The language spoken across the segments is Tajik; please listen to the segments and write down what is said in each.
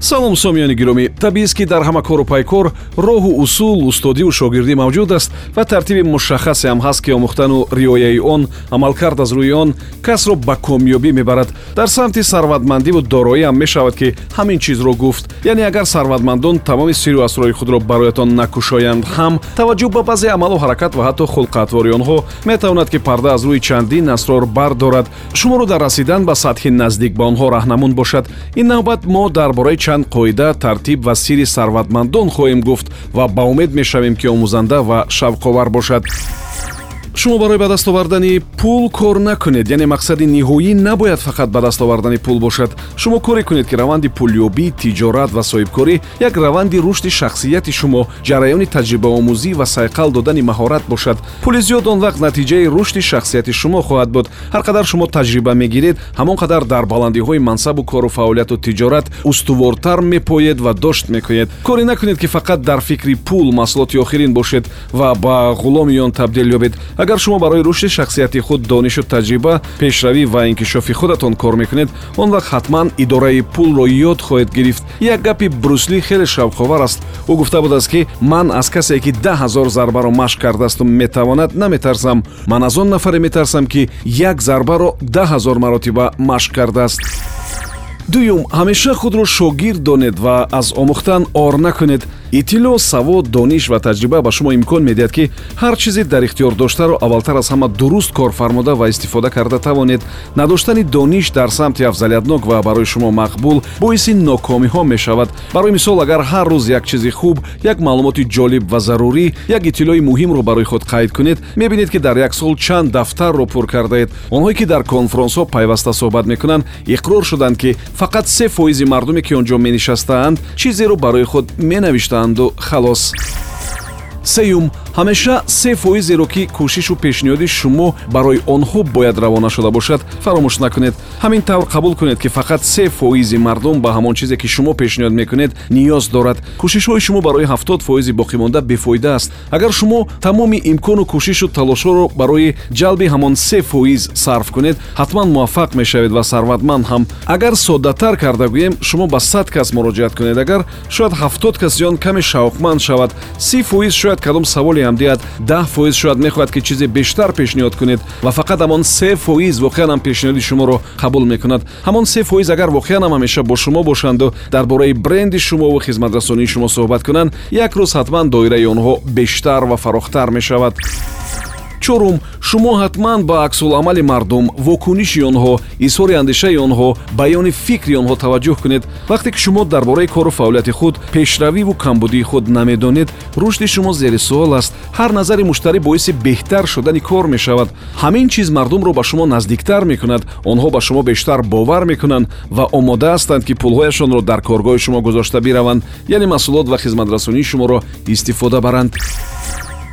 салом сомиёни гиромӣ. Табиист ки дар ҳама кору пайкор роҳу усул устодиву шогирдӣ мавҷуд аст ва тартиби мушаххасе ҳам ҳаст ки омӯхтану риояи он амалкард аз рӯи он касро ба комёбӣ мебарад. Дар самти сарватмандиву дороӣ ҳам мешавад ки ҳамин чизро гуфт. Яъне агар сарватмандон тамоми сиру асрори худро бароятон накушоянд ҳам таваҷҷӯҳ ба баъзе амалу ҳаракат ва ҳатто хулқатвори онҳо метавонад ки парда аз рӯи чандин асрор бардорад. Шуморо дар расидан ба сатҳи наздик ба онҳо раҳнамун бошад. Ин навбат мо дар бораи чанд қоида тартиб ва сирри сарватмандон хоҳем гуфт ва ба умед мешавем ки омӯзанда ва шавқовар бошад шумо барои ба даст овардани пул кор накунед яъне мақсади ниҳоӣ набояд фақат ба даст овардани пул бошад. Шумо коре кунед ки раванди пулёбӣ тиҷорат ва соҳибкорӣ як раванди рушди шахсияти шумо ҷараёни таҷрибаомӯзӣ ва сайқал додани маҳорат бошад. Пули зиёд он вақт натиҷаи рушди шахсияти шумо хоҳад буд. Ҳар қадар шумо таҷриба мегиред ҳамон қадар дар баландиҳои мансабу кору фаъолияту тиҷорат устувортар мепоед ва дошт мекунед. Коре накунед ки фақат дар фикри пул маҳсулоти охирин бошед ва ба ғуломи он табдил ёбед агар шумо барои рушди шахсияти худ донишу таҷриба пешравӣ ва инкишофи худатон кор мекунед он вақт ҳатман идораи пулро ёд хоҳед гирифт. Як гапи брусли хеле шавқовар аст. Ӯ гуфта будааст ки ман аз касе ки даҳ ҳазор зарбаро машқ кардаасту метавонад наметарсам. Ман аз он нафаре метарсам ки як зарбаро даҳ ҳазор маротиба машқ кардааст дуюм ҳамеша худро шогирд донед ва аз омӯхтан ор накунед иттилоъ савод дониш ва таҷриба ба шумо имкон медиҳад ки ҳар чизе дар ихтиёр доштаро аввалтар аз ҳама дуруст кор фармода ва истифода карда тавонед. Надоштани дониш дар самти афзалиятнок ва барои шумо мақбул боиси нокомиҳо мешавад. Барои мисол агар ҳар рӯз як чизи хуб як маълумоти ҷолиб ва зарурӣ як иттилои муҳимро барои худ қайд кунед мебинед ки дар як сол чанд дафтарро пур кардаед онҳое ки дар конфронсҳо пайваста суҳбат мекунанд иқрор шуданд ки фақат се фоизи мардуме ки он ҷо менишастаанд чизеро барои худ менавиштаанду халос сеюм ҳамеша се фоизеро ки кӯшишу пешниҳоди шумо барои онҳо бояд равона шуда бошад фаромӯш накунед. Ҳамин тавр қабул кунед ки фақат се фоизи мардум ба ҳамон чизе ки шумо пешниҳод мекунед ниёз дорад. Кӯшишҳои шумо барои ҳафтод фоизи боқимонда бефоида аст. Агар шумо тамоми имкону кӯшишу талошҳоро барои ҷалби ҳамон се фоиз сарф кунед ҳатман муваффақ мешавед ва сарватманд ҳам. Агар соддатар карда гӯем шумо ба сад кас муроҷиат кунед. Агар шояд ҳафтод каси он каме шавқманд шавад си фоиз шояд кадом саволе ҳам диҳад даҳ фоиз шояд мехоҳад ки чизе бештар пешниҳод кунед ва фақат ҳамон се фоиз воқеан ҳам пешниҳоди шуморо қабул мекунад. ҳамон се фоиз агар воқеан ҳам ҳамеша бо шумо бошанду дар бораи бренди шумову хизматрасонии шумо суҳбат кунанд як рӯз ҳатман доираи онҳо бештар ва фарохтар мешавад чорум шумо ҳатман ба аксуламали мардум вокуниши онҳо изҳори андешаи онҳо баёни фикри онҳо таваҷҷӯҳ кунед. Вақте ки шумо дар бораи кору фаъолияти худ пешравиву камбудии худ намедонед рушди шумо зери суол аст. Ҳар назари муштарӣ боиси беҳтар шудани кор мешавад. Ҳамин чиз мардумро ба шумо наздиктар мекунад. Онҳо ба шумо бештар бовар мекунанд ва омода ҳастанд ки пулҳояшонро дар коргоҳи шумо гузошта бираванд. Яъне маҳсулот ва хизматрасонии шуморо истифода баранд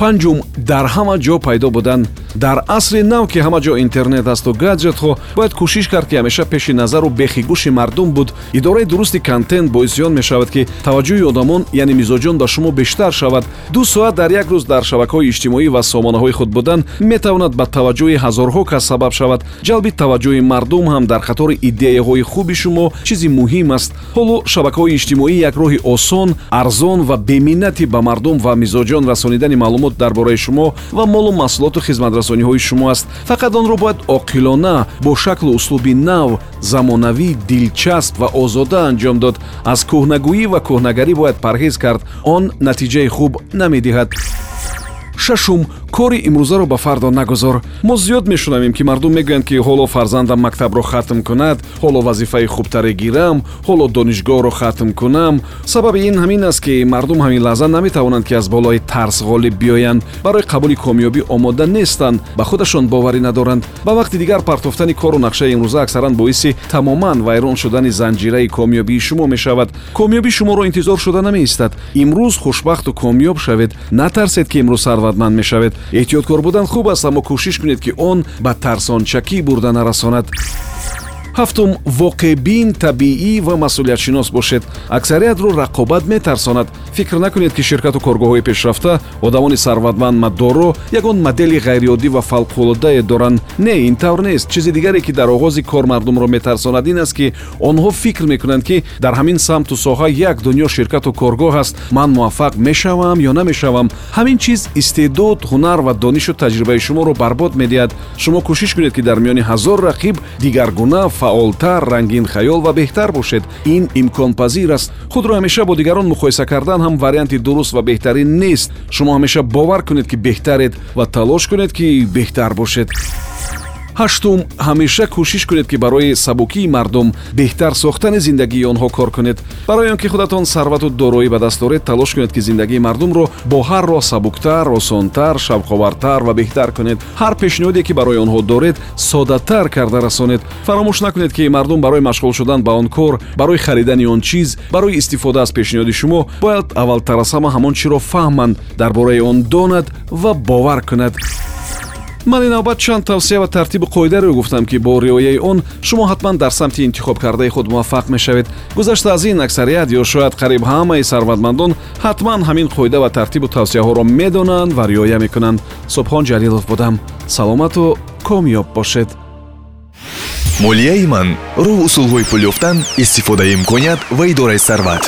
панҷум дар ҳама ҷо пайдо будан. Дар асри нав ки ҳама ҷо интернет асту гадҷетҳо бояд кӯшиш кард ки ҳамеша пеши назару бехигӯши мардум буд. Идораи дурусти контент боиси он мешавад ки таваҷҷӯҳи одамон яъне мизоҷон ба шумо бештар шавад. Ду соат дар як рӯз дар шабакаҳои иҷтимоӣ ва сомонаҳои худ будан метавонад ба таваҷҷӯҳи ҳазорҳо кас сабаб шавад. Ҷалби таваҷҷӯҳи мардум ҳам дар қатори идеяҳои хуби шумо чизи муҳим аст. Ҳоло шабакаҳои иҷтимоӣ як роҳи осон арзон ва беминнати ба мардум ва мизоҷон расонидани маълумот маълумот дар бораи шумо ва молу маҳсулоту хизматрасониҳои шумо аст. Фақат онро бояд оқилона бо шаклу услуби нав замонавӣ дилчасп ва озода анҷом дод. Аз кӯҳнагӯӣ ва кӯҳнагарӣ бояд парҳез кард. Он натиҷаи хуб намедиҳад шашум кори имрӯзаро ба фардо нагузор мо зиёд мешунавем ки мардум мегӯянд ки ҳоло фарзандам мактабро хатм кунад ҳоло вазифаи хубтаре гирам ҳоло донишгоҳро хатм кунам сабаби ин ҳамин аст ки мардум ҳамин лаҳза наметавонанд ки аз болои тарс ғолиб биёянд барои қабули комёбӣ омода нестанд ба худашон боварӣ надоранд ба вақти дигар партофтани кору нақшаи имрӯза аксаран боиси тамоман вайрон шудани занҷираи комёбии шумо мешавад комёбӣ шуморо интизор шуда намеистад имрӯз хушбахту комёб шавед натарсед ки имрӯз сарватманд мешавед. Эҳтиёткор будан хуб аст аммо кӯшиш кунед ки он ба тарсончакӣ бурда нарасонад ҳафтум воқеъбин табиӣ ва масъулиятшинос бошед. Аксариятро рақобат метарсонад. Фикр накунед ки ширкату коргоҳҳои пешрафта одамони сарватманд маддорро ягон модели ғайриоддӣ ва фавқулоддае доранд не ин тавр нест. Чизи дигаре ки дар оғози кор мардумро метарсонад ин аст ки онҳо фикр мекунанд ки дар ҳамин самту соҳа як дунё ширкату коргоҳ аст. Ман муваффақ мешавам ё намешавам? Ҳамин чиз истеъдод ҳунар ва донишу таҷрибаи шуморо барбод медиҳад. Шумо кӯшиш кунед ки дар миёни ҳазор рақиб дигаргуна фаъолтар рангинхаёл ва беҳтар бошед. Ин имконпазир аст. Худро ҳамеша бо дигарон муқоиса кардан ҳам варианти дуруст ва беҳтарин нест. Шумо ҳамеша бовар кунед ки беҳтаред ва талош кунед ки беҳтар бошед ҳаштум ҳамеша кӯшиш кунед ки барои сабукии мардум беҳтар сохтани зиндагии онҳо кор кунед. Барои он ки худатон сарвату дороӣ ба даст доред талош кунед ки зиндагии мардумро бо ҳар роҳ сабуктар осонтар шавқовартар ва беҳтар кунед. Ҳар пешниҳоде ки барои онҳо доред соддатар карда расонед. Фаромӯш накунед ки мардум барои машғул шудан ба он кор барои харидани он чиз барои истифода аз пешниҳоди шумо бояд аввалтар аз ҳама ҳамон чиро фаҳманд дар бораи он донад ва бовар кунад ман инавбат чанд тавсия ва тартиби қоидаро гуфтам ки бо риояи он шумо ҳатман дар самти интихоб кардаи худ муваффақ мешавед. Гузашта аз ин аксарият ё шояд қариб ҳамаи сарватмандон ҳатман ҳамин қоида ва тартибу тавсияҳоро медонанд ва риоя мекунанд. Субҳон ҷалилов будам. Саломату комёб бошед. Молияи ман роҳ усулҳои пул ёфтан истифодаи имконият ва идораи сарват